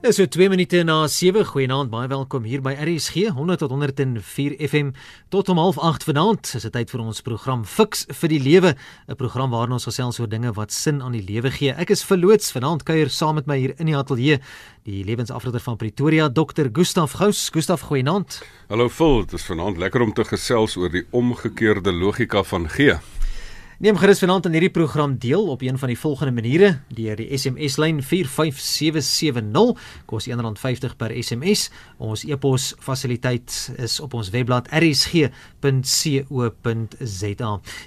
Dis so 2 minute na 7. Goeienaand, baie welkom hier by RSG 100 tot 104 FM tot om 08:30 vanaand. Is dit tyd vir ons program Fix vir die Lewe, 'n program waarin ons gesels oor dinge wat sin aan die lewe gee. Ek is verloots vanaand kuier saam met my hier in die ateljee die lewensafrotter van Pretoria, Dr. Gustaf Gous. Gustaf, goeienaand. Hallo Phil, dit is vanaand lekker om te gesels oor die omgekeerde logika van gee. Neem gerus vanaand aan hierdie program deel op een van die volgende maniere deur die SMS lyn 45770 kos R1.50 per SMS. Ons e-pos fasiliteit is op ons webblad rsg.co.za.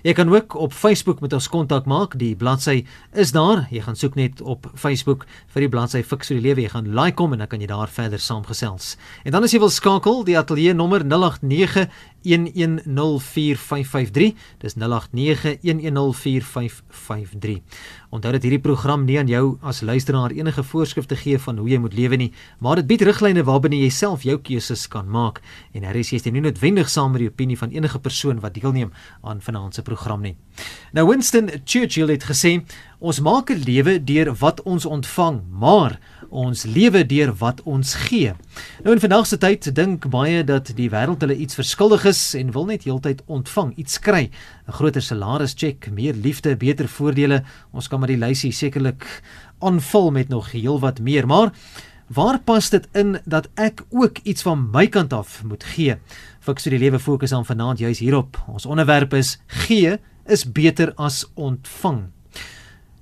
Jy kan ook op Facebook met ons kontak maak. Die bladsy is daar. Jy gaan soek net op Facebook vir die bladsy Fix vir die Lewe. Jy gaan like hom en dan kan jy daar verder saamgesels. En dan as jy wil skakel, die ateljee nommer 089 0891104553. Dis 0891104553. Onthou dat hierdie program nie aan jou as luisteraar enige voorskrifte gee van hoe jy moet lewe nie, maar dit bied riglyne waarbinne jy self jou keuses kan maak. En hier is jy nie noodwendig saam met die opinie van enige persoon wat deelneem aan vanaand se program nie. Nou Winston Churchill het gesê, ons maak 'n lewe deur wat ons ontvang, maar ons lewe deur wat ons gee. Nou in vandag se tyd dink baie dat die wêreld hulle iets verskuldig is en wil net heeltyd ontvang, iets kry, 'n groter salaris check, meer liefde, beter voordele. Ons kan maar die lysie sekerlik aanvul met nog heelwat meer, maar waar pas dit in dat ek ook iets van my kant af moet gee? Fiks die lewe fokus aan vanaand juis hierop. Ons onderwerp is gee is beter as ontvang.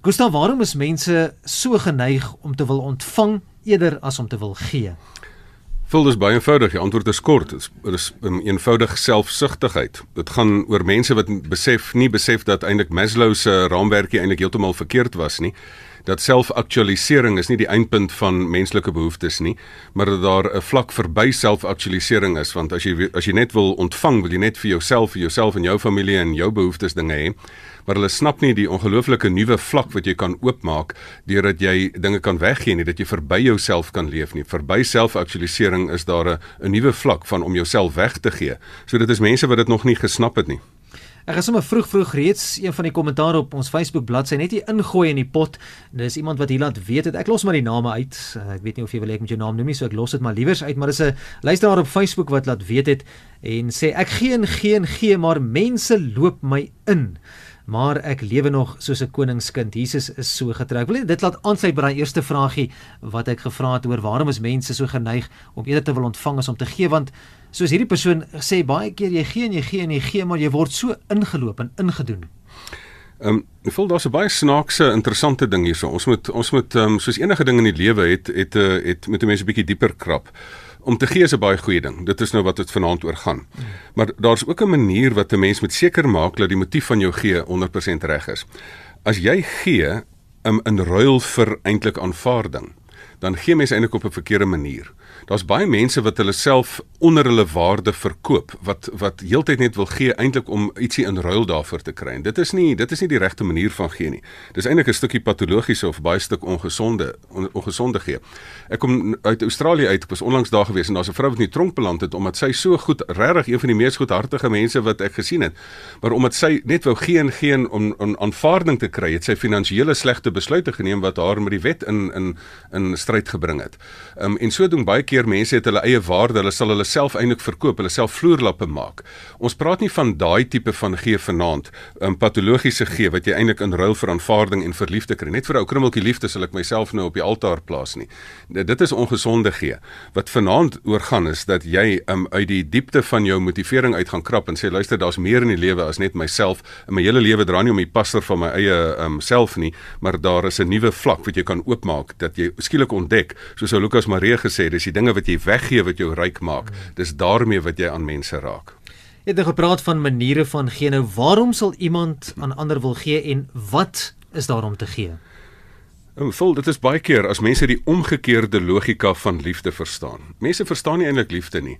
Gustav, waarom is mense so geneig om te wil ontvang eerder as om te wil gee? Vul dis baie eenvoudig. Die antwoord is kort. Dit is, is een eenvoudige selfsugtigheid. Dit gaan oor mense wat besef nie besef dat eintlik Maslow se raamwerkie eintlik heeltemal verkeerd was nie. Dat selfaktualisering is nie die eindpunt van menslike behoeftes nie, maar dat daar 'n vlak verby selfaktualisering is, want as jy as jy net wil ontvang, wil jy net vir jouself, vir jouself en jou familie en jou behoeftes dinge hê maar hulle snap nie die ongelooflike nuwe vlak wat jy kan oopmaak deurdat jy dinge kan weggee nie, dat jy verby jouself kan leef nie. Verby selfaktualisering is daar 'n nuwe vlak van om jouself weg te gee. So dit is mense wat dit nog nie gesnap het nie. Ek het sommer vroeg vroeg reeds een van die kommentare op ons Facebook bladsy net hier ingooi in die pot. Dis iemand wat hier laat weet het. Ek los maar die name uit. Ek weet nie of jy wil ek met jou naam noem nie, so ek los dit maar liewers uit, maar dis 'n luisteraar op Facebook wat laat weet het en sê ek gee en gee en gee, maar mense loop my in maar ek lewe nog soos 'n koningskind. Jesus is so getrou. Ek wil dit laat aansluit by daai eerste vragie wat ek gevra het oor waarom is mense so geneig om eerder te wil ontvang as om te gee want soos hierdie persoon sê baie keer jy gee en jy gee en jy gee maar jy word so ingeloop en ingedoen. Ehm um, ek voel daar's 'n baie snaakse interessante ding hierso. Ons moet ons moet ehm um, soos enige ding in die lewe het het 'n het, het met mense 'n bietjie dieper krap om te gee is 'n baie goeie ding. Dit is nou wat dit vanaand oor gaan. Maar daar's ook 'n manier wat 'n mens moet seker maak dat die motief van jou gee 100% reg is. As jy gee um, in ruil vir eintlik aanvaarding, dan gee mens eintlik op 'n verkeerde manier. Daar's baie mense wat hulle self onder hulle waarde verkoop wat wat heeltyd net wil gee eintlik om ietsie in ruil daarvoor te kry. En dit is nie dit is nie die regte manier van gee nie. Dis eintlik 'n stukkie patologiese of baie stuk ongesonde on, ongesonde gee. Ek kom uit Australië uit, ek was onlangs daar gewees en daar's 'n vrou wat in die tronk beland het omdat sy so goed regtig een van die mees goedhartige mense wat ek gesien het. Maar omdat sy net wou gee en gee om 'n aanvaarding te kry, het sy finansiële slegte besluite geneem wat haar met die wet in in in stryd gebring het. Ehm um, en so doen baie keer mense het hulle eie waarde, hulle sal hulle self eintlik verkoop, hulle self vloerlappe maak. Ons praat nie van daai tipe van gee vanaand, 'n um, patologiese gee wat jy eintlik in ruil vir aanvaarding en vir liefde kry. Net vir ou krummeltjie liefde sal ek myself nou op die altaar plaas nie. Dit is ongesonde gee. Wat vanaand oor gaan is dat jy um, uit die diepte van jou motivering uit gaan krap en sê luister, daar's meer in die lewe as net myself. In my hele lewe dra nie om die pastor van my eie um, self nie, maar daar is 'n nuwe vlak wat jy kan oopmaak dat jy skielik ontdek, soos ou Lukas Marie gesê, dis die dinge wat jy weggee wat jou ryk maak. Dis daarmee wat jy aan mense raak. Jy het nou gepraat van maniere van gee. Nou, waarom sal iemand aan ander wil gee en wat is daar om te gee? Ek voel dit is baie keer as mense die omgekeerde logika van liefde verstaan. Mense verstaan nie eintlik liefde nie.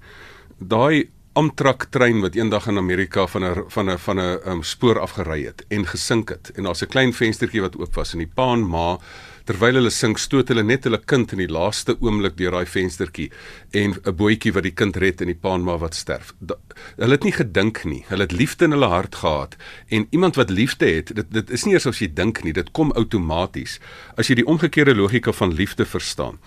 Daai Amtrak trein wat eendag in Amerika van 'n van 'n van 'n um, spoor afgery het en gesink het en daar's 'n klein venstertjie wat oop was en die pa en ma terwyl hulle sing stoot hulle net hulle kind in die laaste oomblik deur daai venstertjie en 'n bootjie wat die kind red en die pa en ma wat sterf. Da, hulle het nie gedink nie. Hulle het liefde in hulle hart gehad en iemand wat liefde het, dit dit is nie eers as jy dink nie, dit kom outomaties as jy die omgekeerde logika van liefde verstaan.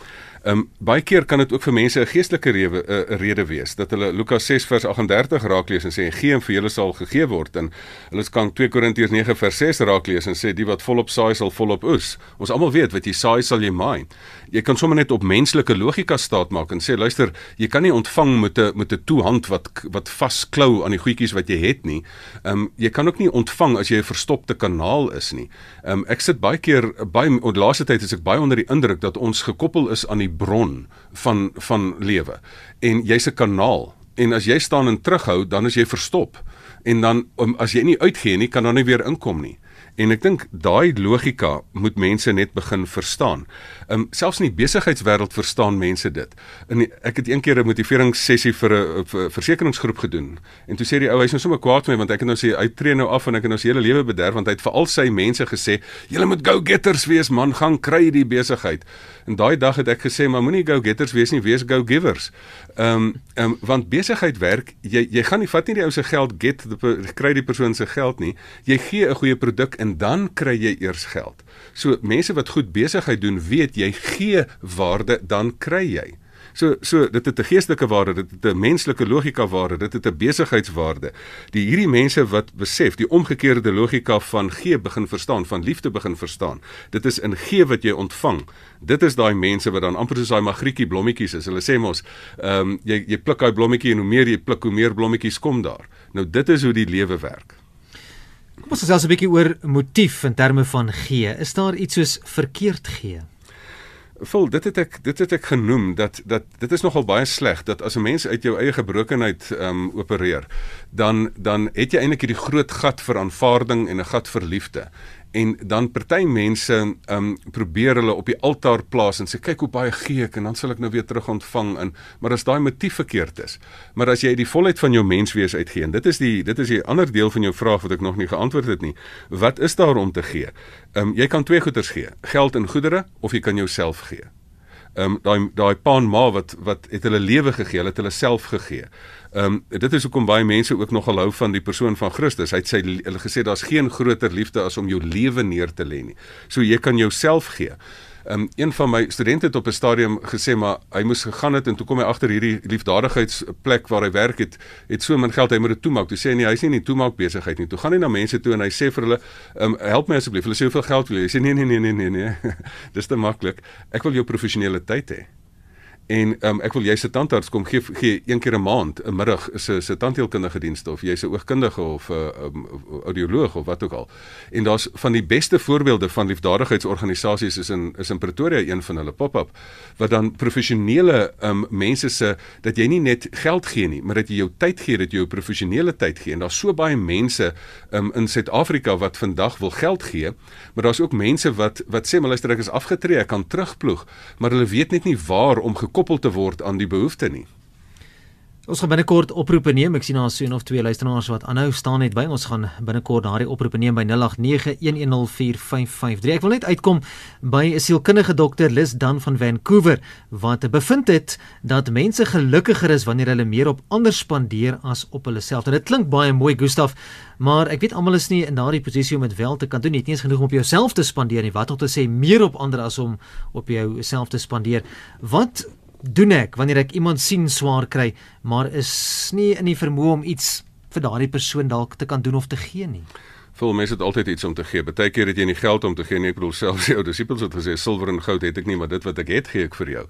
Ehm um, baie keer kan dit ook vir mense 'n geestelike rede 'n uh, rede wees dat hulle Lukas 6 vers 38 raak lees en sê gee en vir julle sal gegee word en hulle kan 2 Korintiërs 9 vers 6 raak lees en sê die wat volop saai sal volop oes. Ons almal weet wat jy saai sal jy maai. Jy kan sommer net op menslike logika staat maak en sê luister, jy kan nie ontvang met 'n met 'n toehand wat wat vasklou aan die goedjies wat jy het nie. Ehm um, jy kan ook nie ontvang as jy 'n verstopte kanaal is nie. Ehm um, ek sit baie keer baie laaste tyd is ek baie onder die indruk dat ons gekoppel is aan die bron van van lewe. En jy's 'n kanaal. En as jy staan en terughou dan is jy verstop. En dan um, as jy nie uitgee nie kan dan nie weer inkom nie En ek dink daai logika moet mense net begin verstaan. Ehm um, selfs in die besigheidswêreld verstaan mense dit. In die, ek het eendag 'n motiveringssessie vir 'n versekeringsgroep gedoen. En toe sê die ou hy's nou sommer kwaad met my want ek het nou sê hy tree nou af en ek het nou sy hele lewe bederf want hy het vir al sy mense gesê, "Julle moet go-getters wees, man, gaan kry die besigheid." En daai dag het ek gesê, "Maar moenie go-getters wees nie, wees go-givers." Ehm um, ehm um, want besigheid werk, jy jy gaan nie vat nie die ou se geld get kry die persoon se geld nie. Jy gee 'n goeie produk en dan kry jy eers geld. So mense wat goed besigheid doen, weet jy gee waarde dan kry jy. So so dit het 'n geestelike waarde, dit het 'n menslike logika waarde, dit het 'n besigheidswaarde. Die hierdie mense wat besef die omgekeerde logika van gee begin verstaan, van liefde begin verstaan. Dit is in gee wat jy ontvang. Dit is daai mense wat dan amper soos daai magrietjie blommetjies is. Hulle sê mos, ehm um, jy jy pluk daai blommetjie en hoe meer jy pluk, hoe meer blommetjies kom daar. Nou dit is hoe die lewe werk. Kom ons gesels 'n bietjie oor motief in terme van gee. Is daar iets soos verkeerd gee? Vol dit het ek dit het ek genoem dat dat dit is nogal baie sleg dat as 'n mens uit jou eie gebrokenheid ehm um, opereer dan dan het jy eintlik hierdie groot gat vir aanvaarding en 'n gat vir liefde en dan party mense um probeer hulle op die altaar plaas en sê kyk hoe baie gee ek en dan sal ek nou weer terug ontvang in. Maar as daai motief verkeerd is maar as jy die volheid van jou menswees uitgee en dit is die dit is die ander deel van jou vraag wat ek nog nie geantwoord het nie wat is daar om te gee? Um jy kan twee goeders gee geld en goedere of jy kan jouself gee um daai daai pa en ma wat wat het hulle lewe gegee hulle het hulle self gegee Ehm um, dit is hoekom baie mense ook nogal hou van die persoon van Christus. Hy het sy hulle gesê daar's geen groter liefde as om jou lewe neer te lê nie. So jy kan jouself gee. Um, een van my studente het op 'n stadium gesê maar hy moes gegaan het en toe kom hy agter hierdie liefdadigheidsplek waar hy werk het het so min geld hy moet dit toemaak. Toe sê hy nee, hy's nie in die toemaak besigheid nie. Toe gaan hy na mense toe en hy sê vir hulle, um, "Help my asseblief." Hulle sê, "Hoeveel geld wil jy?" Hy sê, "Nee, nee, nee, nee, nee, nee. Dis te maklik. Ek wil jou professionele tyd hê." En um, ek wil jy se tandarts kom gee gee een keer 'n maand 'n middag is 'n se tandheelkundige dienste of jy's 'n oogkundige of 'n um, audioloog of wat ook al. En daar's van die beste voorbeelde van liefdadigheidsorganisasies is in is in Pretoria een van hulle pop-up wat dan professionele um, mense se dat jy nie net geld gee nie, maar dat jy jou tyd gee, dat jy jou professionele tyd gee. En daar's so baie mense um, in Suid-Afrika wat vandag wil geld gee, maar daar's ook mense wat wat sê maar luister ek is afgetree, ek kan terugploeg, maar hulle weet net nie waar om gekoppel te word aan die behoefte nie. Ons gaan binnekort oproepe neem. Ek sien daar so 'n of twee luisteraars wat aanhou staan net by. Ons gaan binnekort daardie oproepe neem by 0891104553. Ek wil net uitkom by 'n sielkundige dokter Lis Dan van Vancouver wat bevind het dat mense gelukkiger is wanneer hulle meer op ander spandeer as op hulle self. Dit klink baie mooi, Gustaf, maar ek weet almal is nie in daardie posisie om dit wel te kan doen. Jy het nie eens genoeg om op jouself te spandeer nie. Wat om te sê meer op ander as om op jouself te spandeer. Wat doen ek wanneer ek iemand sien swaar kry, maar is nie in die vermoë om iets vir daardie persoon dalk te kan doen of te gee nie. Vol mense het altyd iets om te gee. Partykeer het jy nie geld om te gee nie. Ek bedoel selfs jou disippels het gesê silwer en goud het ek nie, maar dit wat ek het, gee ek vir jou.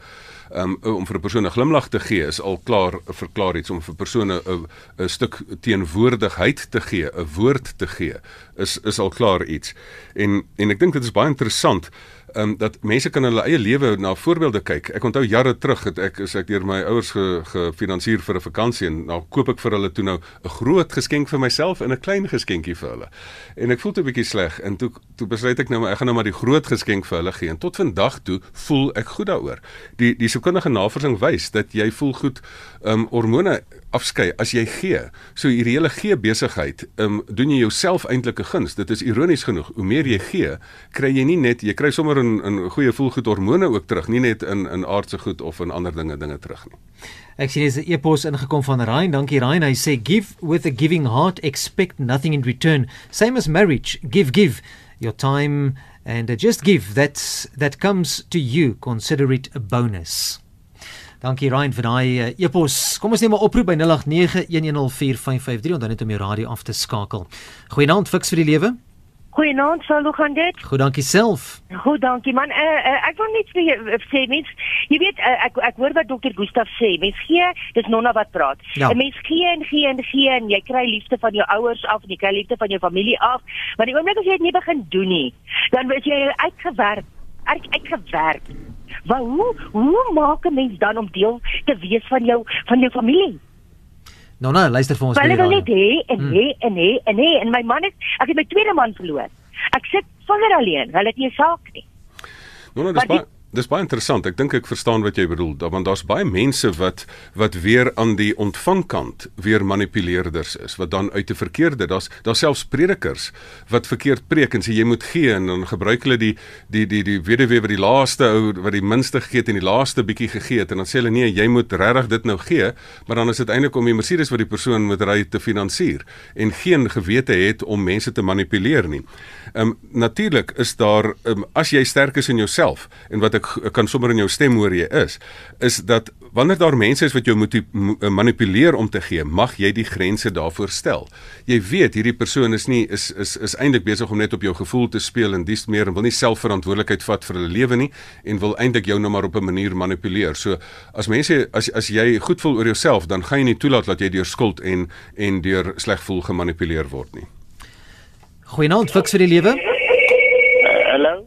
Um om vir 'n persoon 'n glimlag te gee is al klaar verklaar iets om vir persone 'n 'n stuk teenwoordigheid te gee, 'n woord te gee, is is al klaar iets. En en ek dink dit is baie interessant um, dat mense kan hulle eie lewe na voorbeelde kyk. Ek onthou jare terug het ek as ek deur my ouers gefinansier ge vir 'n vakansie en nou koop ek vir hulle toe nou 'n groot geskenk vir myself en 'n klein geskenkie vir hulle. En ek voel toe 'n bietjie sleg en toe toe besluit ek nou maar ek gaan nou maar die groot geskenk vir hulle gee en tot vandag toe voel ek goed daaroor. Die die sielkundige navorsing wys dat jy voel goed um hormone afskei as jy gee. So hierdie hele gee besigheid, um doen jy jouself eintlik 'n guns. Dit is ironies genoeg. Hoe meer jy gee, kry jy nie net jy kry sommer 'n 'n goeie voelgoed hormone ook terug, nie net in in aardse goed of in ander dinge dinge terug nie. Ek sien dis 'n e-pos ingekom van Ryan. Dankie Ryan. Hy sê give with a giving heart, expect nothing in return. Same as marriage, give give your time and just give that that comes to you consider it a bonus. Dankie Ryan vir daai uh, e-pos. Kom ons neem 'n oproep by 0891104553 om dan net om jou radio af te skakel. Goeienaand Fix vir die lewe. Goeienaand, sou hoe gaan dit? Goed, dankie self. Goed, dankie man. Uh, uh, ek wil net vir jou sê mens, jy weet uh, ek ek hoor wat dokter Gustaf sê. Mens gee, dis nonna wat praat. Ja. En mens gee en gee en gee en jy kry liefde van jou ouers af en jy kry liefde van jou familie af. Maar die oomblik as jy dit nie begin doen nie, dan word jy uitgewerk. Uit, uitgewerk. Maar hoe hoe maak 'n mens dan om deel te wees van jou van jou familie? Nou nou, luister vir ons Hulle wil net hê en hê en hê en hê en my man het ek het my tweede man verloor. Ek sit vinger alleen. Hulle het nie 'n saak nie. Nou, nou dis baie dis baie interessant. Ek dink ek verstaan wat jy bedoel. Da- Want daar's baie mense wat wat weer aan die ontvangkant weer manipuleerders is, wat dan uit 'n verkeerde, daar's daar selfs predikers wat verkeerd preek en sê jy moet gee en dan gebruik hulle die die die die weduwee wat die laaste ou wat die minste gegee het en die laaste bietjie gegee het en dan sê hulle nee, jy moet regtig dit nou gee, maar dan is dit eintlik om die Mercedes wat die persoon moet ry te finansier en geen gewete het om mense te manipuleer nie. Ehm um, natuurlik is daar um, as jy sterk is in jouself en wat ek, ek kan sommer in jou stem hoor jy is, is dat wanneer daar mense is wat jou moet manipuleer om te gee, mag jy die grense daarvoor stel. Jy weet hierdie persoon is nie is is is eintlik besig om net op jou gevoel te speel en dis meer en wil nie selfverantwoordelikheid vat vir hulle lewe nie en wil eintlik jou nou maar op 'n manier manipuleer. So as mense as as jy goed voel oor jouself, dan gaan jy nie toelaat dat jy deur skuld en en deur sleg voel gemanipuleer word nie. Goeienaand Fix vir die lewe. Hallo.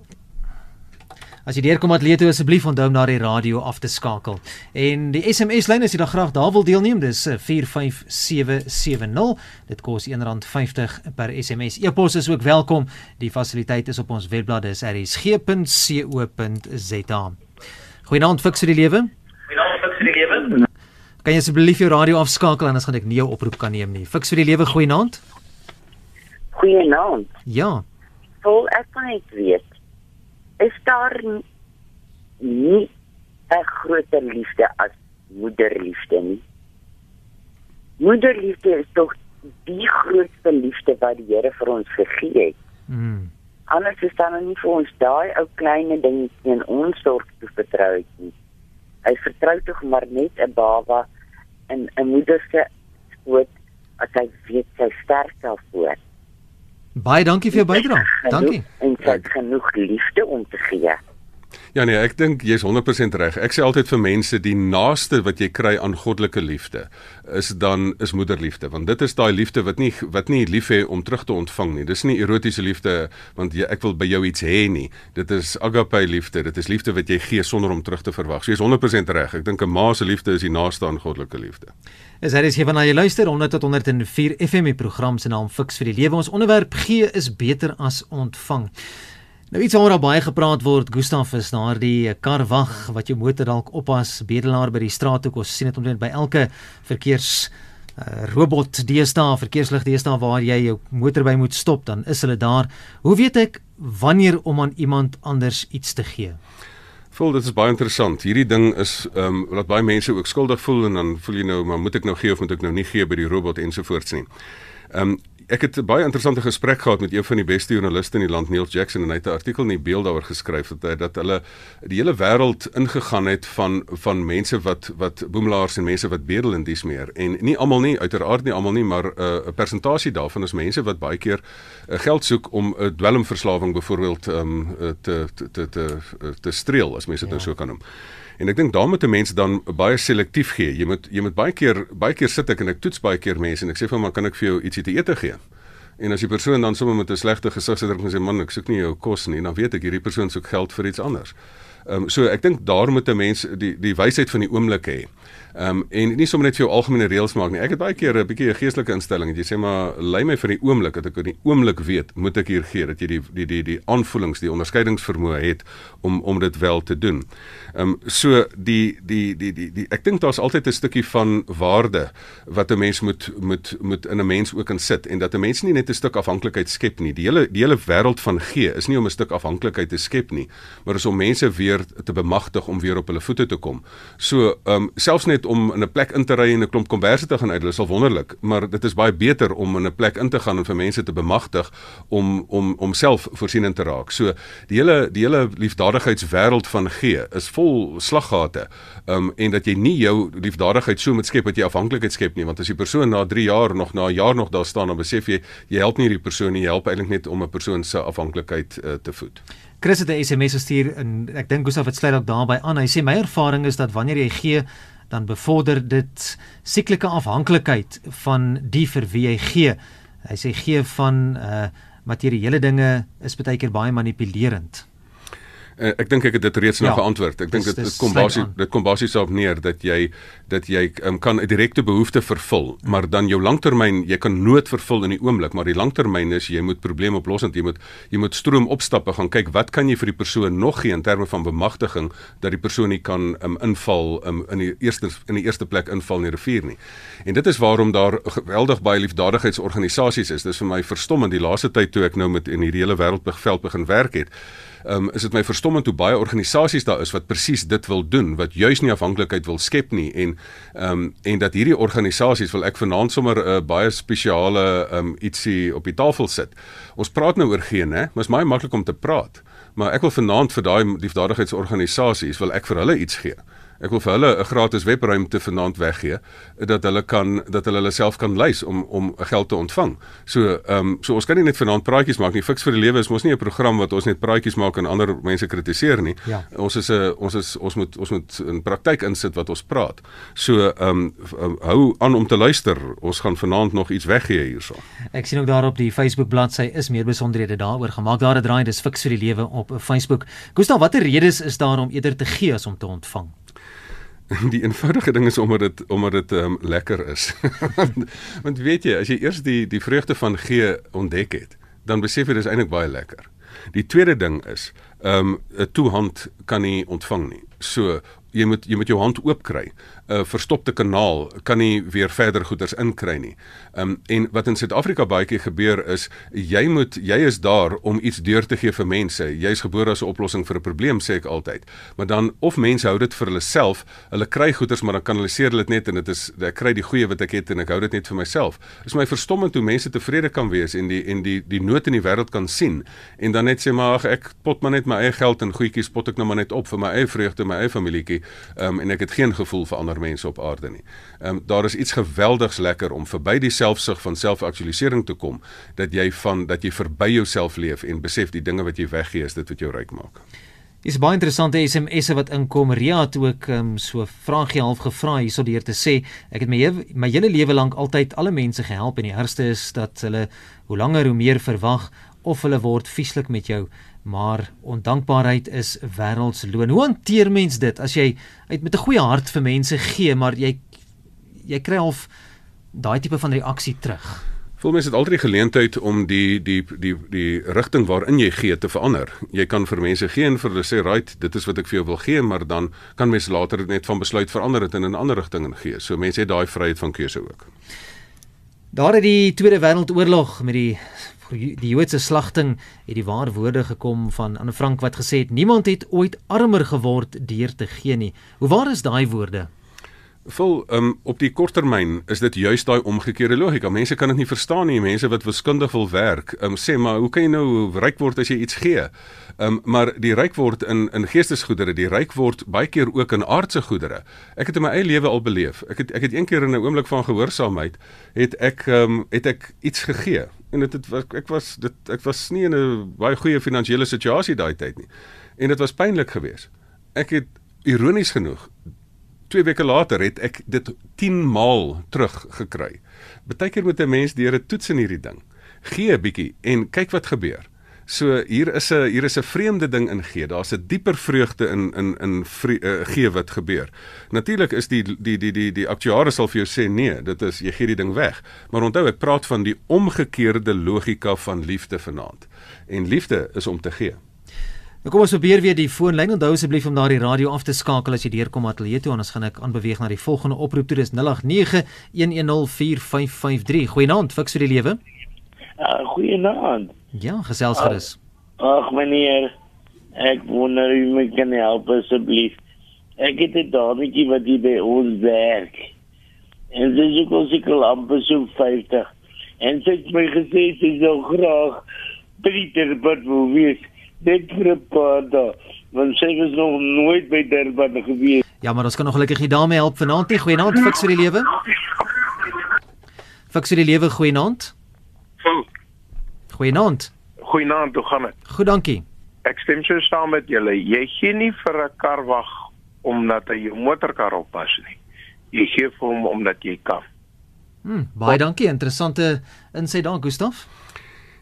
As jy deurkom atleet toe asseblief onthou om na die radio af te skakel. En die SMS lyn as jy dan graag daar wil deelneem, dis eh, 45770. Dit kos R1.50 per SMS. E-pos is ook welkom. Die fasiliteit is op ons webblad dis rsg.co.za. Goeienaand Fix vir die lewe. Goeienaand, vir die lewe. Kan jy asseblief jou radio afskakel anders gaan ek nie jou oproep kan neem nie. Fix vir die lewe goeienaand. Goeienaand. Ja. Vol ek kan net weet. Is daar n- nie 'n groter liefde as moederliefde nie? Moederliefde is tog die grootste liefde wat die Here vir ons gegee het. Mm. Anders is dan nie vir ons daai ou klein dingetjie in ons sorg te vertrou nie. Hy vertrou tog maar net 'n baba in 'n moeder se skoot as hy weet sy sterk daarvoor. Baie dankie vir jou bydrae. Dankie. En sy het genoeg liefde om te gee. Ja nee, ek dink jy's 100% reg. Ek sê altyd vir mense die naaste wat jy kry aan goddelike liefde is dan is moederliefde, want dit is daai liefde wat nie wat nie lief hê om terug te ontvang nie. Dis nie erotiese liefde want jy, ek wil by jou iets hê nie. Dit is agape liefde. Dit is liefde wat jy gee sonder om terug te verwag. So jy's 100% reg. Ek dink 'n ma se liefde is die naaste aan goddelike liefde. Is hy is hier wanneer jy luister 100 tot 104 FM program se naam Fix vir die lewe. Ons onderwerp gee is beter as ontvang. Nou iets waaroor baie gepraat word, Gustaf is daardie karwag wat jou motor dalk oppas, bedelaar by die straathoek. Ons sien dit omtrent by elke verkeers uh, robot deesdae, verkeerslig deesdae waar jy jou motor by moet stop, dan is hulle daar. Hoe weet ek wanneer om aan iemand anders iets te gee? Voel dit is baie interessant. Hierdie ding is ehm um, laat baie mense ook skuldig voel en dan voel jy nou maar moet ek nou gee of moet ek nou nie gee by die robot ensovoorts nie. Ehm um, ek het 'n baie interessante gesprek gehad met een van die beste joernaliste in die land, Neil Jackson en hy het 'n artikel in die Beeld daaroor geskryf dat hy dat hulle die hele wêreld ingegaan het van van mense wat wat boemelaars en mense wat bedel en dis meer en nie almal nie uiteraard nie almal nie maar 'n uh, 'n persentasie daarvan is mense wat baie keer uh, geld soek om 'n uh, dwelmverslawing byvoorbeeld um, uh, te te te te te streel as mense dit ja. nou so kan noem. En ek dink daar moet 'n mens dan baie selektief gee. Jy moet jy moet baie keer baie keer sit ek en ek toets baie keer mense en ek sê vir hom, "Kan ek vir jou ietsie te ete gee?" En as die persoon dan sommer met 'n slegte gesigsuitdrukking en sê, "Man, ek soek nie jou kos nie," dan weet ek hierdie persoon soek geld vir iets anders. Ehm um, so ek dink daar moet 'n mens die die wysheid van die oomblik hê. Ehm um, en nie sommer net vir jou algemene reëls maak nie. Ek het baie keer 'n bietjie 'n geestelike instelling. Jy sê maar lei my vir die oomblik dat ek in die oomblik weet, moet ek hier gee dat jy die die die die aanvoelings, die onderskeidingsvermoë het om om dit wel te doen. Ehm um, so die die die die, die ek dink daar's altyd 'n stukkie van waarde wat 'n mens moet moet moet in 'n mens ook insit en dat 'n mens nie net 'n stuk afhanklikheid skep nie. Die hele die hele wêreld van gee is nie om 'n stuk afhanklikheid te skep nie, maar is om mense weer te bemagtig om weer op hulle voete te kom. So, ehm um, selfs net om in 'n plek in te ry en 'n klomp komberse te gaan uit, dit is al wonderlik, maar dit is baie beter om in 'n plek in te gaan en vir mense te bemagtig om om om self voorsiening te raak. So, die hele die hele liefdadigheidswêreld van gee is vol slaggate. Ehm um, en dat jy nie jou liefdadigheid so moet skep dat jy afhanklikheid skep nie, want as die persoon na 3 jaar nog na 'n jaar nog daar staan, dan besef jy jy help nie die persoon nie, jy help eintlik net om 'n persoon se afhanklikheid uh, te voed. Chris het 'n SMS gestuur en ek dink Gustaf het sluit ook daarbey aan. Hy sê my ervaring is dat wanneer jy gee, dan bevorder dit sieklike afhanklikheid van die vir wie jy gee. Hy sê gee van uh materiële dinge is baie keer baie manipulerend. Uh, ek dink ek het dit reeds ja, nou geantwoord. Ek dink dit dit kom basies dit kom basies op neer dat jy dat jy um, kan 'n direkte behoefte vervul, mm. maar dan jou langtermyn, jy kan nood vervul in die oomblik, maar die langtermyn is jy moet probleme oplos en jy moet jy moet stroom opstappe gaan kyk wat kan jy vir die persoon nog gee in terme van bemagtiging dat die persoon nie kan um, inval um, in die eerste in die eerste plek inval in die rivier nie. En dit is waarom daar geweldig baie liefdadigheidsorganisasies is. Dit is vir my verstommend die laaste tyd toe ek nou met in hierdie hele wêreld begin werk het um, is dit my verstommend hoe baie organisasies daar is wat presies dit wil doen wat juis nie afhanklikheid wil skep nie en um, en dat hierdie organisasies wil ek vanaand sommer 'n uh, baie spesiale um, ietsie op die tafel sit. Ons praat nou oor geen hè, maar is baie maklik om te praat. Maar ek wil vanaand vir daai liefdadigheidsorganisasies wil ek vir hulle iets gee. Ek wil vir hulle 'n gratis webruimte vanaand weggee dat hulle kan dat hulle hulle self kan lys om om geld te ontvang. So ehm um, so ons kan nie net vanaand praatjies maak nie. Fiks vir die lewe is mos nie 'n program wat ons net praatjies maak en ander mense kritiseer nie. Ja. Ons is 'n ons is ons moet ons moet in praktyk insit wat ons praat. So ehm um, hou aan om te luister. Ons gaan vanaand nog iets weggee hierso. Ek sien ook daar op die Facebook bladsy is meer besonderhede daaroor gemaak. Daar het draai dis Fiks vir die lewe op Facebook. Gustav, watter redes is daar om eerder te gee as om te ontvang? die eenvoudige ding is omdat dit omdat dit um, lekker is. Want weet jy, as jy eers die die vreugde van gee ontdek het, dan besef jy dis eintlik baie lekker. Die tweede ding is, ehm um, 'n toehand kan nie ontvang nie. So jy moet jy moet jou hand oop kry. 'n Verstopte kanaal kan nie weer verder goeders inkry nie. Ehm um, en wat in Suid-Afrika baie keer gebeur is jy moet jy is daar om iets deur te gee vir mense. Jy's gebore as 'n oplossing vir 'n probleem sê ek altyd. Maar dan of mense hou dit vir hulle self, hulle kry goeders maar dan kanaliseer hulle dit net en dit is ek kry die goeie wat ek het en ek hou dit net vir myself. Is my verstommend hoe mense tevrede kan wees en die en die die nood in die wêreld kan sien en dan net sê maar ag ek pot maar net my eie geld en goedjies pot ek nou maar net op vir my eie vreugde, my eie familietjie um, en ek het geen gevoel vir ander mense op aarde nie. Ehm um, daar is iets geweldigs lekker om verby die selfsug van selfaktualisering te kom dat jy van dat jy verby jouself leef en besef die dinge wat jy weggee is dit wat jou ryk maak. Dis baie interessante SMS'e wat inkom. Ria het ook um, so vraagie half gevra hierso deur te sê ek het my my hele lewe lank altyd alle mense gehelp en die ergste is dat hulle hoe langer hoe meer verwag of hulle word vieslik met jou maar ondankbaarheid is wêreldsloon. Hoe hanteer mens dit as jy uit met 'n goeie hart vir mense gee, maar jy jy kry half daai tipe van reaksie terug? Voel mens het altyd die geleentheid om die die die die rigting waarin jy gee te verander. Jy kan vir mense gee en vir hulle sê, "Right, dit is wat ek vir jou wil gee," maar dan kan mens later net van besluit verander dit in 'n ander rigting en gee. So mense het daai vryheid van keuse ook. Daar het die Tweede Wêreldoorlog met die die Joodse slagting het die ware woorde gekom van Anne Frank wat gesê het niemand het ooit armer geword deur te gee nie. Hoe waar is daai woorde? Vol um, op die korttermyn is dit juist daai omgekeerde logika. Mense kan dit nie verstaan nie. Mense wat wiskundig wil werk, um, sê maar hoe kan jy nou ryk word as jy iets gee? Um, maar die ryk word in in geestesgoedere, die ryk word baie keer ook in aardse goedere. Ek het in my eie lewe al beleef. Ek het ek het een keer in 'n oomblik van gehoorsaamheid het ek um, het ek iets gegee en dit het ek was dit ek was nie in 'n baie goeie finansiële situasie daai tyd nie. En dit was pynlik geweest. Ek het ironies genoeg 2 weke later het ek dit 10 maal terug gekry. Partykeer moet 'n mens deur 'n toets in hierdie ding. Gee 'n bietjie en kyk wat gebeur. So hier is 'n hier is 'n vreemde ding in gee. Daar's 'n dieper vreugde in in in vre, uh, gee wat gebeur. Natuurlik is die die die die die aktuare sal vir jou sê nee, dit is jy gee die ding weg. Maar onthou ek praat van die omgekeerde logika van liefde vanaand. En liefde is om te gee. Nou kom ons probeer weer die foonlyn onthou asseblief om daardie radio af te skakel as jy deurkom ateljee toe en ons gaan ek aanbeweeg na die volgende oproep toe dis 0891104553. Goeienaand, fiks vir die lewe. Uh, Goeienaand. Ja, gesels gerus. Ag meneer, Ek wonder wie my kan help asseblief. Ek het 'n dametjie wat hier by ons werk. En sy is ook al seker amper so 50. En sy het my gesê sy sou graag drie Durban wil wees. Net vir 'n paar dae. Want sy was nog nooit by Durban gewees. Ja, maar ons kan nog gelukkig die dame help vanaand nie. Goeienaand, fiks vir die lewe. Fiks vir die lewe, goeienaand. Hm. Goeienaand. Goeienaand, hoe gaan dit? Goed, dankie. Ek stem so saam met julle. Jy gee nie vir 'n kar wag omdat hy jou motorkar oppas nie. Jy gee vir hom omdat jy kan. Hm, baie dankie. Interessante insig daar, Gustaf.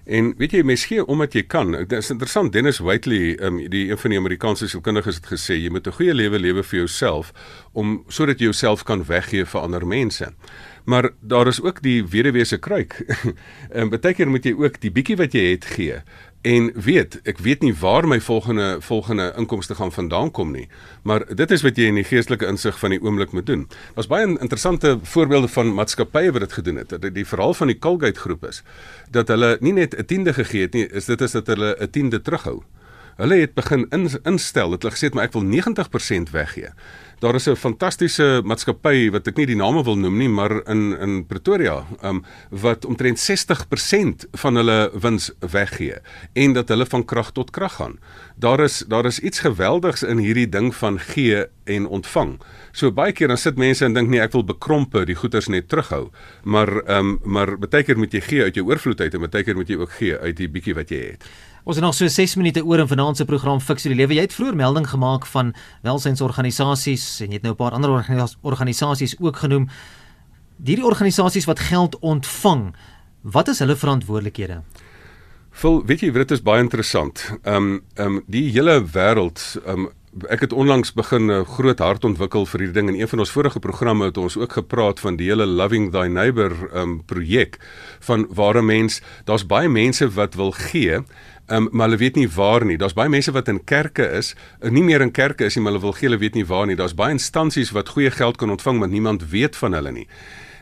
En weet jy mens gee omdat jy kan. Dit is interessant Dennis Whiteley, um, die een van die Amerikaanse sielkundiges het gesê jy moet 'n goeie lewe lewe vir jouself om sodat jy jouself kan weggee vir ander mense. Maar daar is ook die wederwese kruik. en baie keer moet jy ook die bietjie wat jy het gee en weet, ek weet nie waar my volgende volgende inkomste gaan vandaan kom nie, maar dit is wat jy in die geestelike insig van die oomblik moet doen. Daar's baie interessante voorbeelde van maatskappye wat dit gedoen het. Die, die verhaal van die Colgate groep is dat hulle nie net 'n tiende gegee het nie, is dit is dat hulle 'n tiende terughou. Hulle het begin in, instel dat hulle gesê het maar ek wil 90% weggee. Daar is 'n fantastiese maatskappy wat ek nie die name wil noem nie, maar in in Pretoria, um wat omtrent 60% van hulle wins weggee en dat hulle van krag tot krag gaan. Daar is daar is iets geweldigs in hierdie ding van gee en ontvang. So baie keer dan sit mense en dink nee, ek wil bekrompe die goederes net terughou. Maar um maar baie keer moet jy gee uit jou oorvloed uit en baie keer moet jy ook gee uit die bietjie wat jy het. Ons het nog so 6 minute oor in vanaand se program Fix die lewe. Jy het vroeër melding gemaak van welsynsorganisasies en jy het nou 'n paar ander organisasies ook genoem. Hierdie organisasies wat geld ontvang, wat is hulle verantwoordelikhede? Vol, weet jy, dit is baie interessant. Ehm um, ehm um, die hele wêreld ehm um, ek het onlangs begin 'n groot hart ontwikkel vir hierdie ding en een van ons vorige programme het ons ook gepraat van die hele Loving Thy Neighbor um projek van waar 'n mens daar's baie mense wat wil gee Um, maar hulle weet nie waar nie. Daar's baie mense wat in kerke is, nie meer in kerke is nie, maar hulle wil gee, hulle weet nie waar nie. Daar's baie instansies wat goeie geld kan ontvang, maar niemand weet van hulle nie.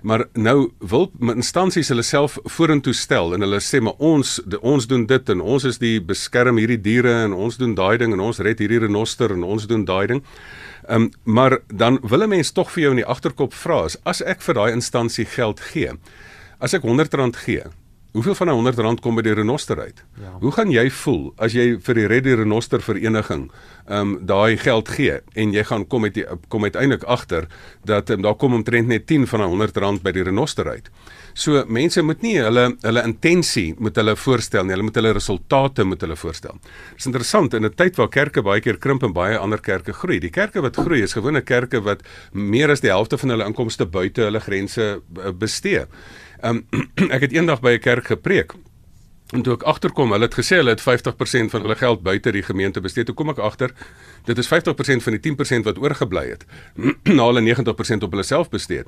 Maar nou wil instansies hulle self vorentoe stel en hulle sê maar ons de, ons doen dit en ons is die beskerm hierdie diere en ons doen daai ding en ons red hierdie renoster en ons doen daai ding. Ehm um, maar dan wil 'n mens tog vir jou in die agterkop vra as ek vir daai instansie geld gee. As ek R100 gee, Hoeveel van 'n 100 rand kom by die renoster uit? Ja. Hoe gaan jy voel as jy vir die Red Renoster vereniging ehm um, daai geld gee en jy gaan kom met die, kom uiteindelik agter dat um, daar kom omtrent net 10 van 'n 100 rand by die renoster uit. So mense moet nie hulle hulle intensie moet hulle voorstel nie, hulle moet hulle resultate moet hulle voorstel. Dit is interessant in 'n tyd waar kerke baie keer krimp en baie ander kerke groei. Die kerke wat groei is gewone kerke wat meer as die helfte van hulle inkomste buite hulle grense eh, bestee. Um, ek het eendag by 'n kerk gepreek. En toe ek agterkom, hulle het gesê hulle het 50% van hulle geld buite die gemeente bestee. Toe kom ek agter, dit is 50% van die 10% wat oorgebly het. Na hulle 90% op hulle self bestee.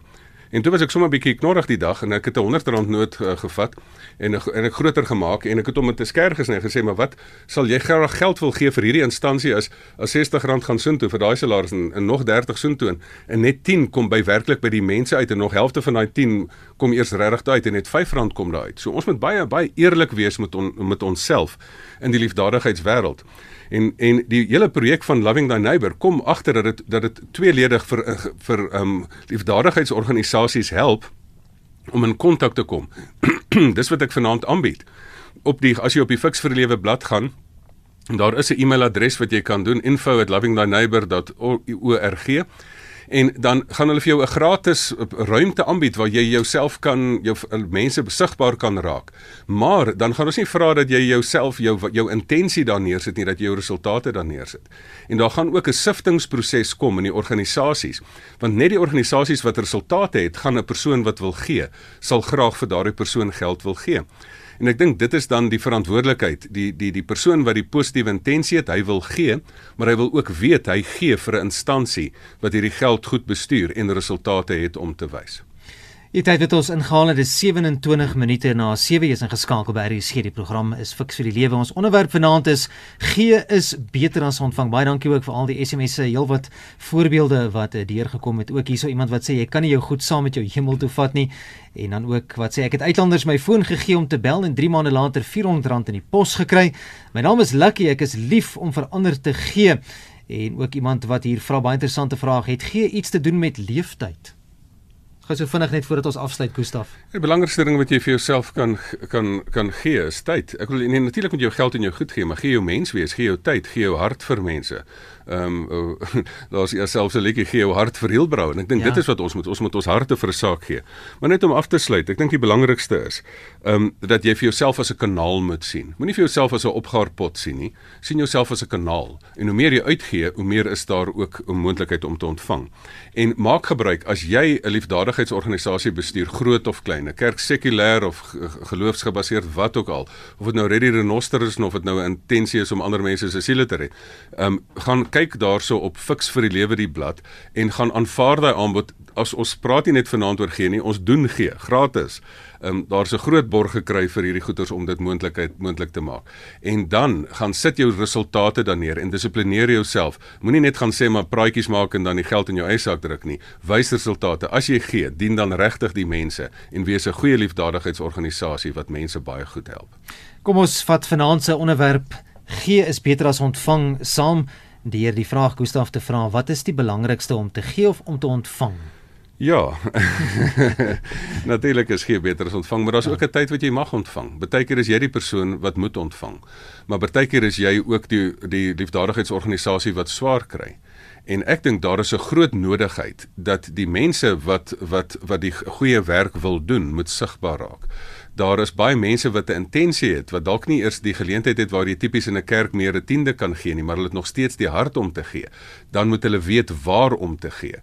En toe was ek sommer 'n bietjie knorrig die dag en ek het 'n 100 rand noot uh, gevat en en ek groter gemaak en ek het hom met 'n skerp gesny gesê maar wat sal jy graag geld wil gee vir hierdie instansie as as 60 rand gaan soontoe vir daai salaris en, en nog 30 soontoe en net 10 kom by werklik by die mense uit en nog helfte van daai 10 kom eers regtig uit en net 5 rand kom daar uit. So ons moet baie baie eerlik wees met on, met onsself in die liefdadigheidswêreld. En en die hele projek van Loving Thy Neighbor kom agter dat dit dat dit tweeledig vir vir ehm um, liefdadigheidsorganisasies help om in kontak te kom. Dis wat ek vanaand aanbied. Op die as jy op die Fix vir Lewe blad gaan, daar is 'n e-mailadres wat jy kan doen info@lovingthyneighbor.org en dan gaan hulle vir jou 'n gratis ruimte aanbied waar jy jouself kan jou mense besigbaar kan raak. Maar dan gaan ons nie vra dat jy jouself jou jou intensie daar neersit nie, dat jy jou resultate daar neersit. En daar gaan ook 'n siftingproses kom in die organisasies, want net die organisasies wat resultate het, gaan 'n persoon wat wil gee, sal graag vir daardie persoon geld wil gee. En ek dink dit is dan die verantwoordelikheid, die die die persoon wat die positiewe intensie het, hy wil gee, maar hy wil ook weet hy gee vir 'n instansie wat hierdie geld goed bestuur en resultate het om te wys. Die tyd het ons ingehaal het is 27 minute na 7 is ingeskakel by RSG die program is fiks vir die lewe. Ons onderwerp vanaand is gee is beter as ontvang. Baie dankie ook vir al die SMS'e heelwat voorbeelde wat deurgekom het. Ook hierso iemand wat sê jy kan nie jou goed saam met jou hemel toe vat nie. En dan ook wat sê ek het uitlanders my foon gegee om te bel en 3 maande later R400 in die pos gekry. My naam is Lucky. Ek is lief om vir ander te gee. En ook iemand wat hier vra baie interessante vraag. Het gee iets te doen met leeftyd Gaan so vinnig net voordat ons afsluit, Gustaf. Die belangrikste ding wat jy vir jouself kan kan kan gee is tyd. Ek wil nee, natuurlik moet jy jou geld en jou goed gee, maar gee jou mens wees, gee jou tyd, gee jou hart vir mense. Ehm um, daar's jouself 'n liedjie gee jou hart vir Hielbrau en ek dink ja. dit is wat ons moet ons moet ons harte vir 'n saak gee. Maar net om af te sluit, ek dink die belangrikste is ehm um, dat jy vir jouself as 'n kanaal moet sien. Moenie vir jouself as 'n opgaarpot sien nie. sien jouself as 'n kanaal. En hoe meer jy uitgee, hoe meer is daar ook 'n moontlikheid om te ontvang. En maak gebruik as jy 'n liefdadigheidsorganisasie bestuur, groot of klein, 'n kerk sekulêr of geloofsgebaseerd wat ook al, of dit nou Ready Renoster is of dit nou 'n intensie is om ander mense se siele te red. Ehm um, gaan kyk daarso op Fix vir die Lewe die blad en gaan aanvaar daai aanbod. As ons praat nie net vanaand oor gee nie, ons doen gee gratis. Ehm um, daar's 'n groot borg gekry vir hierdie goeders om dit moontlikheid moontlik te maak. En dan gaan sit jou resultate dan neer en dissiplineer jouself. Moenie net gaan sê maar praatjies maak en dan die geld in jou eie sak druk nie. Wys resultate. As jy gee, dien dan regtig die mense en wees 'n goeie liefdadigheidsorganisasie wat mense baie goed help. Kom ons vat vanaand se onderwerp gee is beter as ontvang saam deur die vraag Gustaf te vra wat is die belangrikste om te gee of om te ontvang? Ja. Natuurlik is gee beter as ontvang, maar daar's ja. ook 'n tyd wat jy mag ontvang. Partykeer is jy die persoon wat moet ontvang. Maar partykeer is jy ook die die liefdadigheidsorganisasie wat swaar kry. En ek dink daar is 'n groot nodigheid dat die mense wat wat wat die goeie werk wil doen, moet sigbaar raak daar is baie mense wat 'n intensie het wat dalk nie eers die geleentheid het waar jy tipies in 'n kerk meer 'n tiende kan gee nie, maar hulle het nog steeds die hart om te gee. Dan moet hulle weet waar om te gee.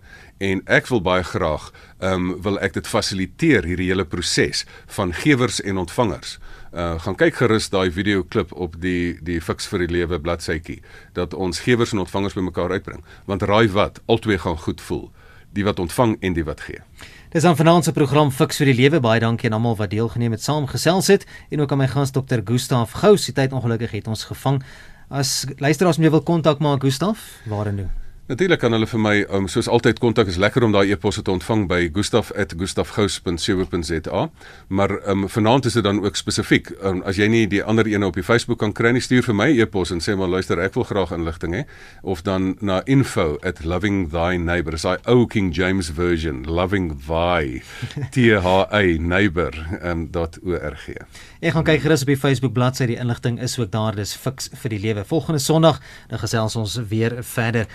En ek wil baie graag ehm um, wil ek dit fasiliteer hierdie hele proses van gewers en ontvangers. Uh gaan kyk gerus daai video klip op die die Fix vir die Lewe bladsytjie dat ons gewers en ontvangers bymekaar uitbring. Want raai wat, albei gaan goed voel, die wat ontvang en die wat gee. Dis aan vanaand se program Fix vir die Lewe. Baie dankie aan almal wat deelgeneem het, saam gesels het en ook aan my gas Dr. Gustaf Gous. Die tyd ongelukkig het ons gevang. As luisteraars my wil kontak maak, Gustaf, waar en hoe? Natuurlik kan hulle vir my um, soos altyd kontak is lekker om daai e-posse te ontvang by gustaf@gustafgous.co.za maar um, vanaand is dit dan ook spesifiek um, as jy nie die ander ene op die Facebook kan kry nie stuur vir my e-pos en sê maar luister ek wil graag inligting hê. Of dan na info@lovingthyneighbor is daai ou King James version loving thy t h a neighbor.org Ek gaan kyk gerus op die Facebook bladsy die inligting is ook daar. Dis fiks vir die lewe. Volgende Sondag dan gesels ons weer verder